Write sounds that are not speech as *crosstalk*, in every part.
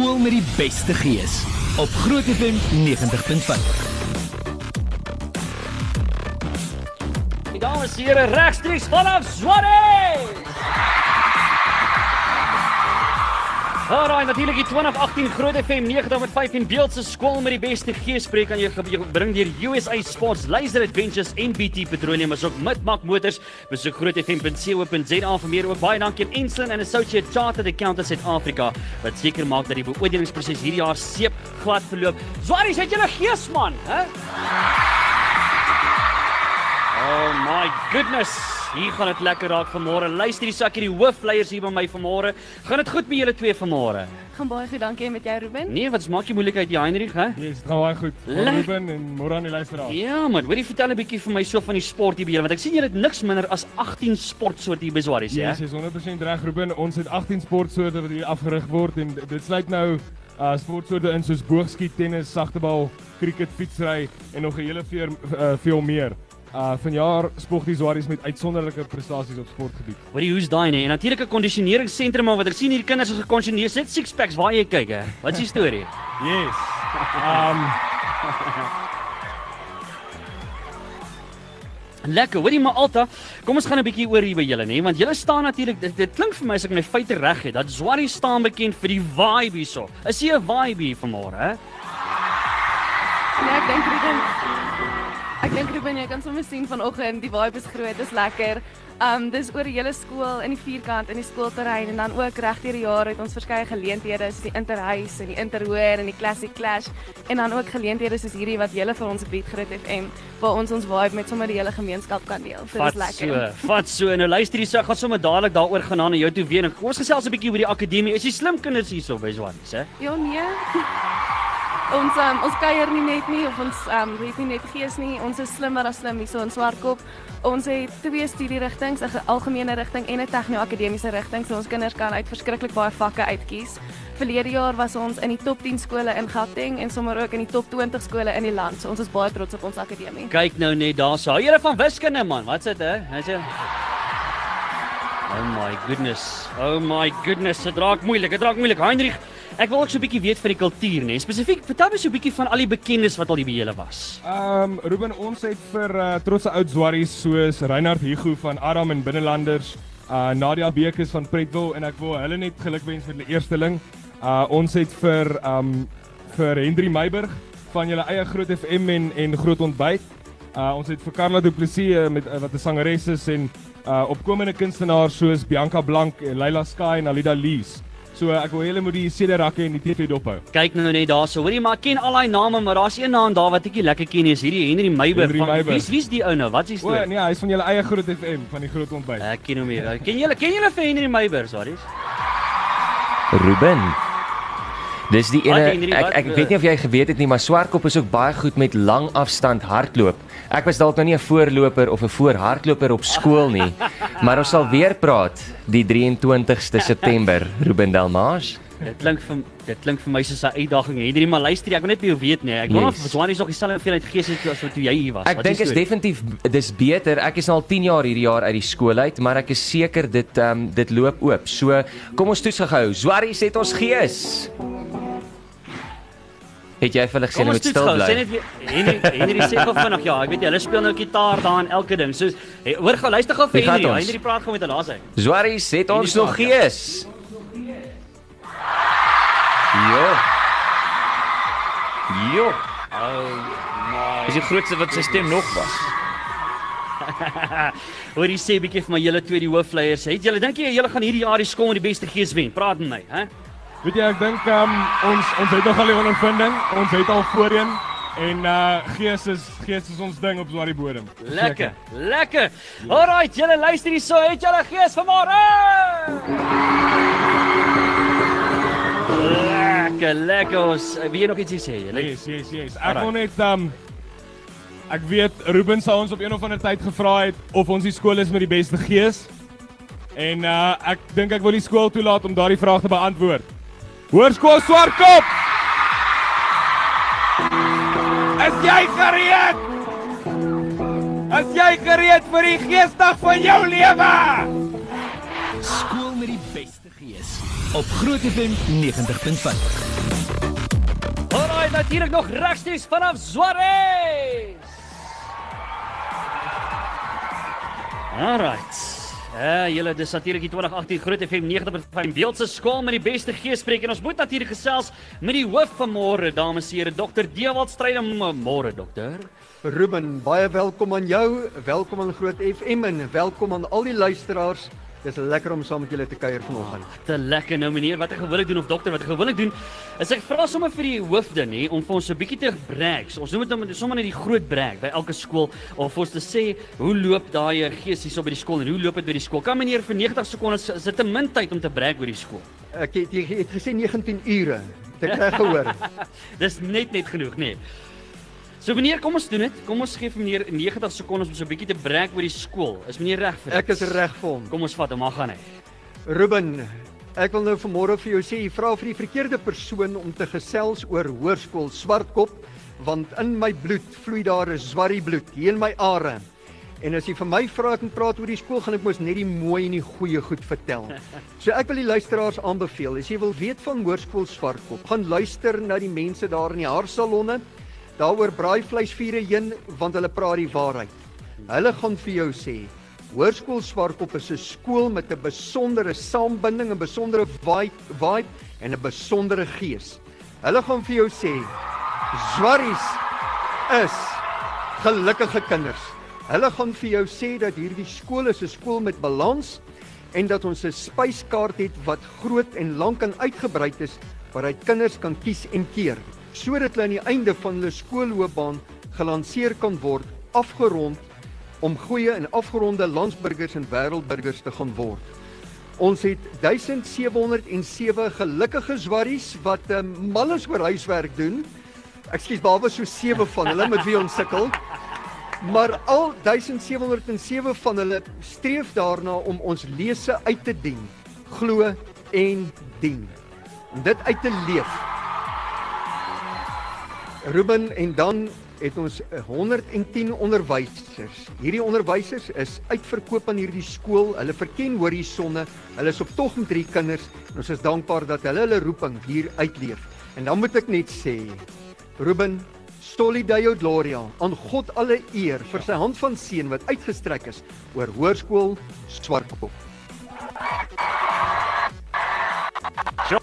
Skool met die beste gees op Groot FM 90.5. Die dames en here regstreeks vanaf Swarty. Alraai natuurlik die 2018 Groot FM 90.5 en beeld se skool met die beste gees spreek aan jou gebring deur USA Sports Laser Adventures en BT Petroleum as ook Midmark Motors. Besoek grootfm.co.za vir meer ook baie dankie aan Enslin and Associate Chartered Accountants Suid-Afrika wat seker maak dat die beoordelingsproses hierdie jaar seep glad verloop. Swarty, het jy 'n gees man, hè? Oh my goodness. Hier gaan dit lekker raak vanmôre. Luister die sakkie die hoofleiers hier by my vanmôre. Gaan dit goed met julle twee vanmôre? Gaan baie goed, dankie en met jou Ruben. Nee, wat maak jy moeilikheid die Heinrich, hè? Ja, dit gaan baie goed. Ruben en môre aan die luisteraars. Ja man, hoorie vertel 'n bietjie vir my so van die sport hier by julle want ek sien julle het niks minder as 18 sportsoorte hier by Swarties, Ja, hè? yes, is 100% reg Ruben. Ons het 18 sportsoorte wat hier afgerig word en dit sluit nou uh sportsoorte in soos boogskiet, tennis, sagtebal, cricket, fietsry en nog 'n hele veer uh, veel meer. Uh vanjaar spog die Swaries met uitsonderlike prestasies op sportgebied. Hoorie, hoe's daai nee? En natuurlik 'n kondisioneringsentrum maar wat ek sien hier kinders is gekondisioneer, sit six packs waar jy kyk, hè? Wat is die storie? *laughs* Yes. Um Lekker. Hoorie maar Alta, kom ons gaan 'n bietjie oor hier by julle, nê? Want julle staan natuurlik dit, dit klink vir my as ek my feite reg het, dat Swarty staan bekend vir die vibe hierso. Is hier 'n vibe hier vanmôre, hè? Nee, ek dink Ruben. Ek dink Ruben, jy kan sommer sien vanoggend, die vibe is groot, dis lekker. Um dis oor die hele skool in die vierkant in die skoolterrein en dan ook regdeur die jaar het ons verskeie geleenthede soos die interhuis en die interhoor en die classic clash en dan ook geleenthede soos hierdie wat julle vir ons bied Groot FM waar ons ons vibe met sommer die hele gemeenskap kan deel. So Vat dis lekker. so, vat so. Nou luister hier, so ek gaan sommer dadelik daaroor gaan aan na jou toe weer. En Kom ons gesels 'n bietjie oor die akademie. Is jy slim kinders hierso by Swarties, hè? Ja nee. Ons um, ons kuier nie net nie of ons um weet nie net gees nie. Ons is slimmer as slim hierso in Swartkop. Ons het twee studierigtinge, 'n ge- algemene rigting en 'n tegno-akademiese rigting. So ons kinders kan uit verskriklik baie vakke uitkies. Verlede jaar was ons in die top 10 skole in Gauteng en sommer ook in die top 20 skole in die land. So ons is baie trots op ons akademie. Kyk nou net daarso. Hou julle van wiskunde man. Wat's dit hè? Hy sê Oh my goodness. Oh my goodness. Dit raak moeilik. Dit raak moeilik. Heinrich, ek wil ook so 'n bietjie weet van die kultuur, nê? Spesifiek, vertel my so 'n bietjie van al die bekendes wat al hier by julle was. Um Ruben ons het vir uh, trotse oud Swaries soos Reinhard Hugo van Adam en Binnelanders, uh Nadia Bekes van Pretville en ek wil hulle net gelukwens met hulle eersteling. Uh ons het vir um vir Hendri Meiburg van julle eie Groot FM en en Groot Ontbyt. Uh ons het vir Carla Du Plessis uh, met uh, wat 'n sangeres is en uh opkomende kunstenaars soos Bianca Blank en Leila Sky en Alida Lees. So ek wil julle moet die CD-rakke en die TV dop hou. Kyk nou net daarso. Hoorie, maar ken al daai name, maar daar's een naam daar wat ek nie lekker ken nie. Is hierdie Henry Henry van Meiburg. Wie's wie's die ou nou? Wat is die O storie? nee, hy is van julle eie Groot FM van die Groot Ontbyt. Ek ken hom nie. Ken julle ken julle vir Henry Meiburg, sorry? Ruben. Dis die ene ek ek weet nie of jy geweet het nie, maar Swartkop is ook baie goed met lang afstand hardloop. Ek was dalk nou nie 'n voorloper of 'n voorhardloper op skool nie, *laughs* maar ons sal weer praat die 23ste September, Ruben Delmage. Dit klink vir dit klink vir my soos 'n uitdaging. Henry, maar luister, ek wil net jou weet nee. Ek wonder of Yes. Swanis nog dieselfde hoeveelheid gees het as wat toe jy hier was. Ek dink is definitief dis beter. Ek is al 10 jaar hierdie jaar uit die skool uit, maar ek is seker dit ehm um, dit loop oop. So kom ons toets gou. Swarrie het ons gees. Het jy vir hulle gesê ons moet stil gou. Sê bly? net Henry, Henry sê gou vinnig ja, ek weet jy, hulle speel nou gitaar daar en elke ding. So hoor gou, luister gou vir Henry. Henry praat gou met hulle, daar's hy. Swarrie het ons nog ja. gees. Jo. Jo. Oh my. Dis die grootste wat sy stem nog was. *laughs* Hoor jy sê bietjie vir my julle twee die hoofleiers. Het julle dink jy julle gaan hierdie jaar die skool met die beste gees wen? Praat met my, hè? Weet jy, ek dink um, ons ons het nog al die ondervinding. Ons het al voorheen en uh gees is gees is ons ding op Swartie bodem. Lekker, lekker. Alraight, julle luister hierso. Het julle gees vanmôre? Lekker, lekker. Ons wie nog iets sê? Julle Yes, yes, yes. Ek Alright. wil net um ek weet Ruben sou ons op een of ander tyd gevra het of ons die skool is met die beste gees. En uh ek dink ek wil die skool toelaat om daardie vraag te beantwoord. Hoërskool Swartkop. Is jy gereed? Is jy gereed vir die geesdag van jou lewe? Skool met die beste Gees op Groot FM 90.5. Alraai, natuurlik nog regstreeks vanaf Zwares. Alright. Ja, julle dis natuurlik die 2018 Groot FM 90.5 Beeldse skool met die beste geespreek en ons moet natuurlik gesels met die hoof van môre, dames en here, Dr. Dewald Strydom. Môre, dokter. Ruben, baie welkom aan jou, welkom aan Groot FM en welkom aan al die luisteraars. Dis lekker om saam met julle te kuier vanoggend. Te lekker nou meneer, wat ek gewoonlik doen of dokter wat ek gewoonlik doen, is ek vra sommer vir die hoofde nê om vir ons so 'n bietjie te brag. Ons noem dit nou sommer net die groot brag by elke skool of vir ons te sê hoe loop daai gees hierso by die skool en hoe loop dit by die skool. Kan meneer vir 90 sekondes is dit te min tyd om te brag oor die skool. Ek het het gesê 19 ure. Ek reg gehoor? *laughs* Dis net net genoeg nê. Nee. So meneer, kom ons doen dit. Kom ons gee vir meneer 90 sekondes om so 'n bietjie te brag oor die skool. Is meneer reg vir dit? Ek is reg vir hom. Kom ons vat hom, maar gaan hy. Ruben, ek wil nou vanmôre vir jou sê, jy vra vir die verkeerde persoon om te gesels oor hoërskool Swartkop, want in my bloed vloei daar 'n swarrie bloed hier in my are. En as jy vir my vra ek moet praat oor die skool, gaan ek mos net die mooi en die goeie goed vertel. *laughs* So ek wil die luisteraars aanbeveel, as jy wil weet van Hoërskool Swartkop, gaan luister na die mense daar in die haarsalonne. Daaroor braaivleisvure heen want hulle praat die waarheid. Hulle gaan vir jou sê Hoërskool Swartkop is 'n skool met 'n besondere saambinding, 'n besondere vibe, vibe en 'n besondere gees. Hulle gaan vir jou sê Zwarries is gelukkige kinders. Hulle gaan vir jou sê dat hierdie skool is 'n skool met balans en dat ons 'n spyskaart het wat groot en lank en uitgebrei is waaruit kinders kan kies en keer sodat hulle aan die einde van hulle skoolloopbaan gelanseer kan word, afgerond om goeie en afgeronde landsburgers en wêreldburgers te gaan word. Ons het 1707 gelukkige zwarries wat um, mal is oor huiswerk doen. Ekskuus, behalwe so 7 van hulle met wie ons sukkel. Maar al 1707 van hulle streef daarna om ons lese uit te dien, glo en dien. Om dit uit te leef. Ruben en dan het ons 110 onderwysers. Hierdie onderwysers is uitverkoop aan hierdie skool. Hulle verken horisonne. Hulle is op tog met drie kinders en ons is dankbaar dat hulle hulle roeping hier uitleef. En dan moet ek net sê, Ruben, Stolly Deo Gloria, aan God alle eer vir sy hand van seën wat uitgestrek is oor Hoërskool Swartkop. Ja.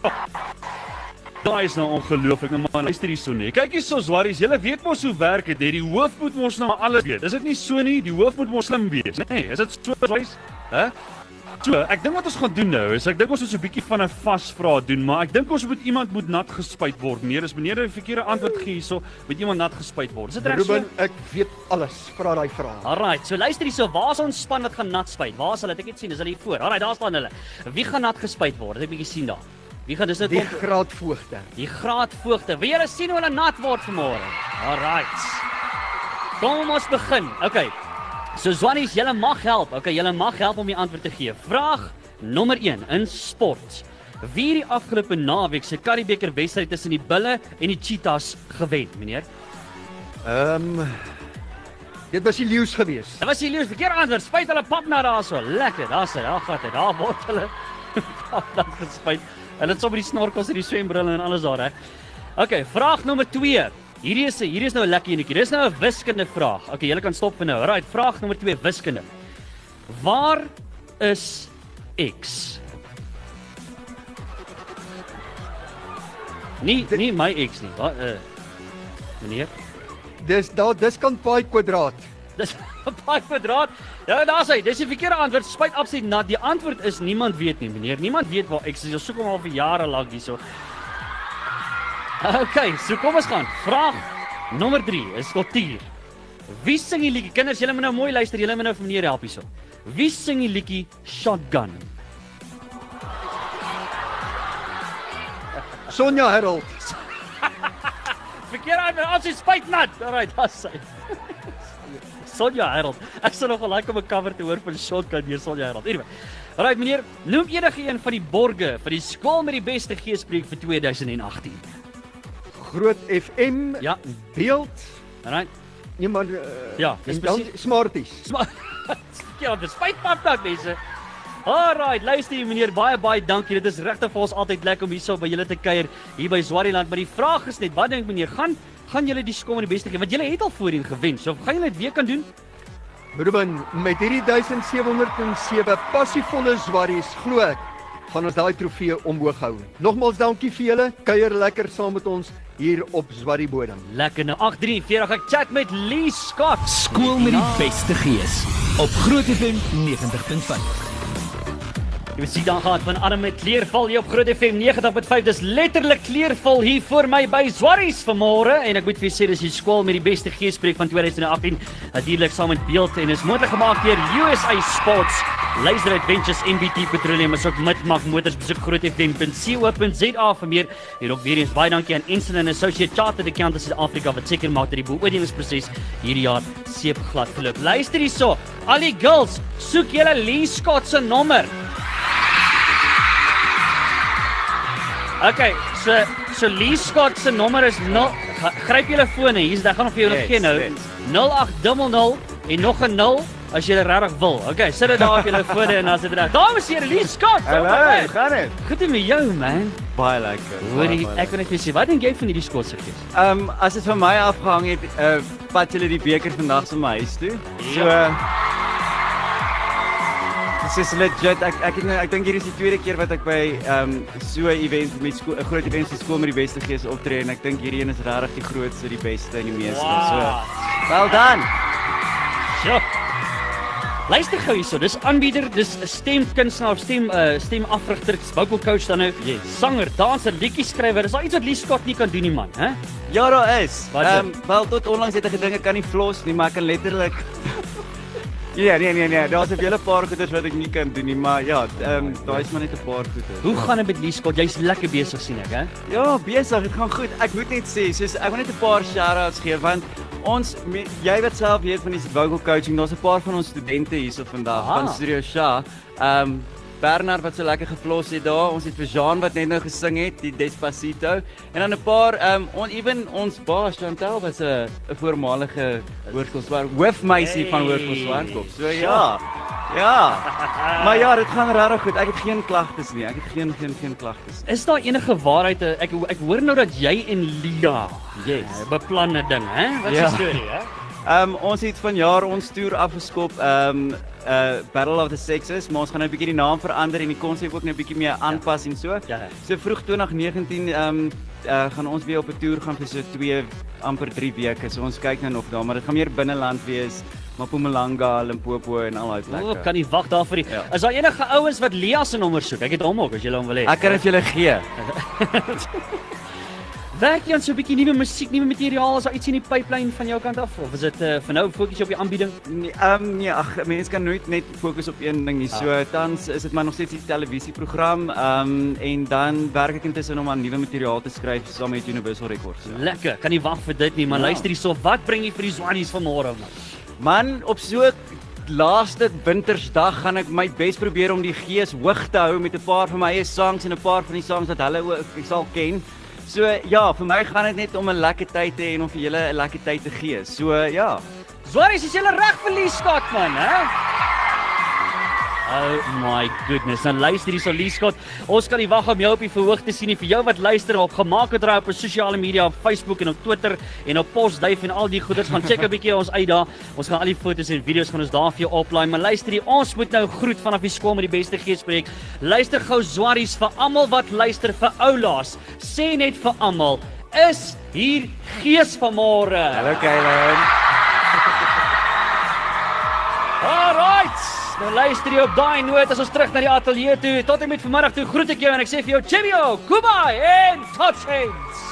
Daai is nou ongelooflik, nou maar luister hierso nee. Kyk hierso Swarries, julle weet mos hoe werk dit. Die hoof moet mos nou alles weet. Is dit nie so nie? Die hoof moet mos slim wees, nê? Nee, is dit so Swarries? Hæ? So, ek dink wat ons gaan doen nou is ek dink ons moet so 'n bietjie van 'n vasvraag doen, maar ek dink ons moet iemand moet nat gespuit word. Meneer, as meneer 'n verkeerde antwoord gee hierso, moet iemand nat gespuit word. Is dit reg so? Ruben, ek weet alles. Vra daai vraag. Alraight, so luister hierso, waar is ons span wat gaan nat spuit? Waar is hulle? Ek het sien, is hulle hier voor. Alraight, daar staan hulle. Wie gaan nat gespuit word? Ek bietjie sien daar. Wie gaan dis Die kom? graadvoogde. Die graadvoogte. Wil julle sien hoe hulle nat word vanmôre? Alraight. Kom ons begin. Okay. So Swannies, julle mag help. Okay, julle mag help om die antwoord te gee. Vraag nommer 1 in sport. Wie het die afgelope naweek se Curriebeeker wedstryd tussen die Bulle en die Cheetahs gewen, meneer? Ehm um, Dit was die leeu's geweest. Dit was die leeu's verkeerde antwoord. Spuit hulle pap na daarso. Lekker. Daar's hy. Daar gaan dit. Daar word hulle *laughs* dan gespuit. Hulle het sommer die snorkels en die swembrille en alles daar, hè. Okay, vraag nommer 2. Hierdie is 'n hierdie is nou 'n lekker enetjie. Dis nou 'n wiskunde vraag. Okay, julle kan stop vir nou. Alraai, vraag nommer 2 wiskunde. Waar is X? Nie nie my X nie. Wat uh meneer? Dis daar dis kan paai kwadraat. Dis *laughs* paai kwadraat. Ja, daar's hy. Dis die verkeerde antwoord. Spyt absoluut nat. Die antwoord is niemand weet nie, meneer. Niemand weet waar X is. Ons soek hom al vir jare lank hierso. *laughs* Okay, so kom ons gaan. Vraag nommer 3 is kultuur. Wie sing die liedjie? Kinders, julle moet nou mooi luister. Julle moet nou vir meneer help hierso. Wie sing die liedjie Shotgun? Sonja Harold. *laughs* Verkeerde antwoord. Ons spyt nat. Alraai, daar's hy. *laughs* Sonja Harold. Ek sou nog like om 'n cover te hoor van Shotgun deur Sonja Harold. Anyway. Alraai meneer, noem enige een van die borge vir die skool met die beste geespreek vir 2018. Groot FM. Ja. Beeld. Alraai. Nee maar uh, Ja, dis presies- Smarties. *laughs* Ja, dis spyt pap dat mense. Alright, luister hier meneer, baie baie dankie. Dit is regtig vir ons altyd lekker om hierso by julle te kuier hier by Swariland, maar die vraag is net, wat dink meneer, gaan gaan julle die skool met die beste gee? Want julle het al voorheen gewen. So gaan julle dit weer kan doen? Ruben, met hierdie 1707 passievolle swarries glo ek gaan ons daai trofee omhoog hou. Nogmaals dankie vir julle. Kuier lekker saam met ons hier op Zwarrie bodem. Lekker nou 843 ek chat met Lee Scott. Skool met die beste gees op Groot FM 90.5. Jy sien dan gaan van Adam met kleerval hier op Groot FM 90.5. Dis letterlik kleerval hier voor my by Zwarries vanmôre en ek moet vir julle sê dis die skool met die beste geespreek van 2018. Natuurlik saam met beeld en is moontlik gemaak deur USA Sports. Laser Adventures NBT Petroleum is ook Midmark Motors besoek grootfm.co.za vir meer. En ook weer eens baie dankie aan Ensign and Associate Chartered Accountants South Africa wat seker maak dat die beoordelingsproses hierdie jaar seepglad verloop. Luister hierso. Al die girls, soek julle Lee Scott se nommer. Okay, so so Lee Scott se nommer is 0 gryp julle fone. Hier's ek gaan nog vir jou nog gee nou. 0800 en nog 'n 0 as jy regtig wil. Okay, sit dit daar op julle fone en sit dit reg. Dames en here, Lee Scott. Hallo, gaan dit? Goed met jou man. Baie lekker. Hoorie, ek wil net vir jou sê, wat dink jy van hierdie Skotse gees? Ehm um, as dit van my afgehang het, uh vat julle die beker vandag se my huis toe. So Ja. Dis is legit. Ek ek het nou ek dink hier is die tweede keer wat ek by ehm um, so 'n event met 'n groot event se skool met die beste gees optree en ek dink hierdie een is regtig die grootste, die beste en die meeste. Wow. So well done. Ja. Luister gou hierso, dis aanbieder, dis 'n stemkunstenaar, stem uh stemafrigter, vocal coach dan nou, Yes. sanger, danser, liedjie skrywer. Dis al iets wat Lee Scott nie kan doen nie man, hè? Ja, daar is. Ehm um, wel tot onlangs het ek gedink ek kan nie flos nie, maar ek kan letterlik Ja, nee nee nee, daar's 'n hele paar goeders wat ek nie kan doen nie, maar ja, ehm um, daar is maar net 'n paar goeders. Hoe gaan dit met Lee Scott? Jy's lekker besig sien ek, hè? Ja, besig, dit gaan goed. Ek moet net sê, soos ek wil net 'n paar shout-outs gee want ons me, jy wat self weet van die vocal coaching, daar's 'n paar van ons studente hierso vandag Aha. van Studio Sha. Ehm um, Bernard wat so lekker geflos het daar. Ons het vir Jean wat net nou gesing het, die Despacito. En dan 'n paar um, on even ons baas Chantel was 'n 'n voormalige hoërskoolswerk hoofmeisie hey. van hoërskoolswerkop. So ja. Ja. Maar ja, dit gaan regtig goed. Ek het geen klagtes nie. Ek het geen geen geen klagtes. Is daar enige waarheid? Ek ek hoor nou dat jy en Lia Yes. eh, beplan 'n ding, hè? Wat is Ja. die storie, hè? Ehm um, ons het vanjaar ons toer afgeskop ehm um, uh Battle of the Sexes, maar ons gaan nou 'n bietjie die naam verander en die konsep ook nou 'n bietjie meer aanpas en so. Ja. So vroeg 2019 ehm um, uh, gaan ons weer op 'n toer gaan vir so 2 amper 3 weke. So ons kyk nou nog daar, maar dit gaan meer binneland wees. Mpumalanga, Limpopo en al daai plekke. kan nie wag daarvoor nie. Ja. Is daar enige ouens wat Lia se nommer soek? Ek het hom ook as jy hom wil hê. Ek kan dit vir julle gee. *laughs* Werk jy aan so 'n bietjie nuwe musiek, nuwe materiaal? Is daar iets in die pipeline van jou kant af of is dit uh, vir nou fokus op die aanbieding? Nee, ehm um, nee, ag mense kan nooit net fokus op een ding nie. So Ah. tans is dit maar nog steeds die televisieprogram. Ehm um, en dan werk ek intussen om aan nuwe materiaal te skryf saam met Universal Records. Ja. Lekker. Kan nie wag vir dit nie, maar Ja. luister hierso, wat bring jy vir die Swannies vanmôre man? Man, op so laaste wintersdag gaan ek my bes probeer om die gees hoog te hou met 'n paar van my eie songs en 'n paar van die songs wat hulle ook ek sal ken. So ja, vir my gaan dit net om 'n lekker tyd te hê en om vir julle 'n lekker tyd te gee. So ja. Swannies, is julle reg vir Lee Scott man, hè? Oh my goodness. Nou luister hierso Lee Scott. Ons kan nie wag om jou op die verhoog te sien nie. Vir jou wat luister op gemaak het draai op sosiale media, op Facebook en op Twitter en op Posduif en al die goeders. Gaan check 'n bietjie ons uit daar. Ons gaan al die foto's en video's gaan ons daar vir jou oplaai. Maar luister hier, ons moet nou groet vanaf die skool met die beste geespreek. Luister gou Swarries vir almal wat luister vir oulaas. Sê net vir almal, is hier gees vanmôre. Hallo Kailen. Nou luister jy op daai noot as ons terug na die ateljee toe. Tot en met vanmiddag toe groet ek jou en ek sê vir jou cheerio, goodbye en tot ziens.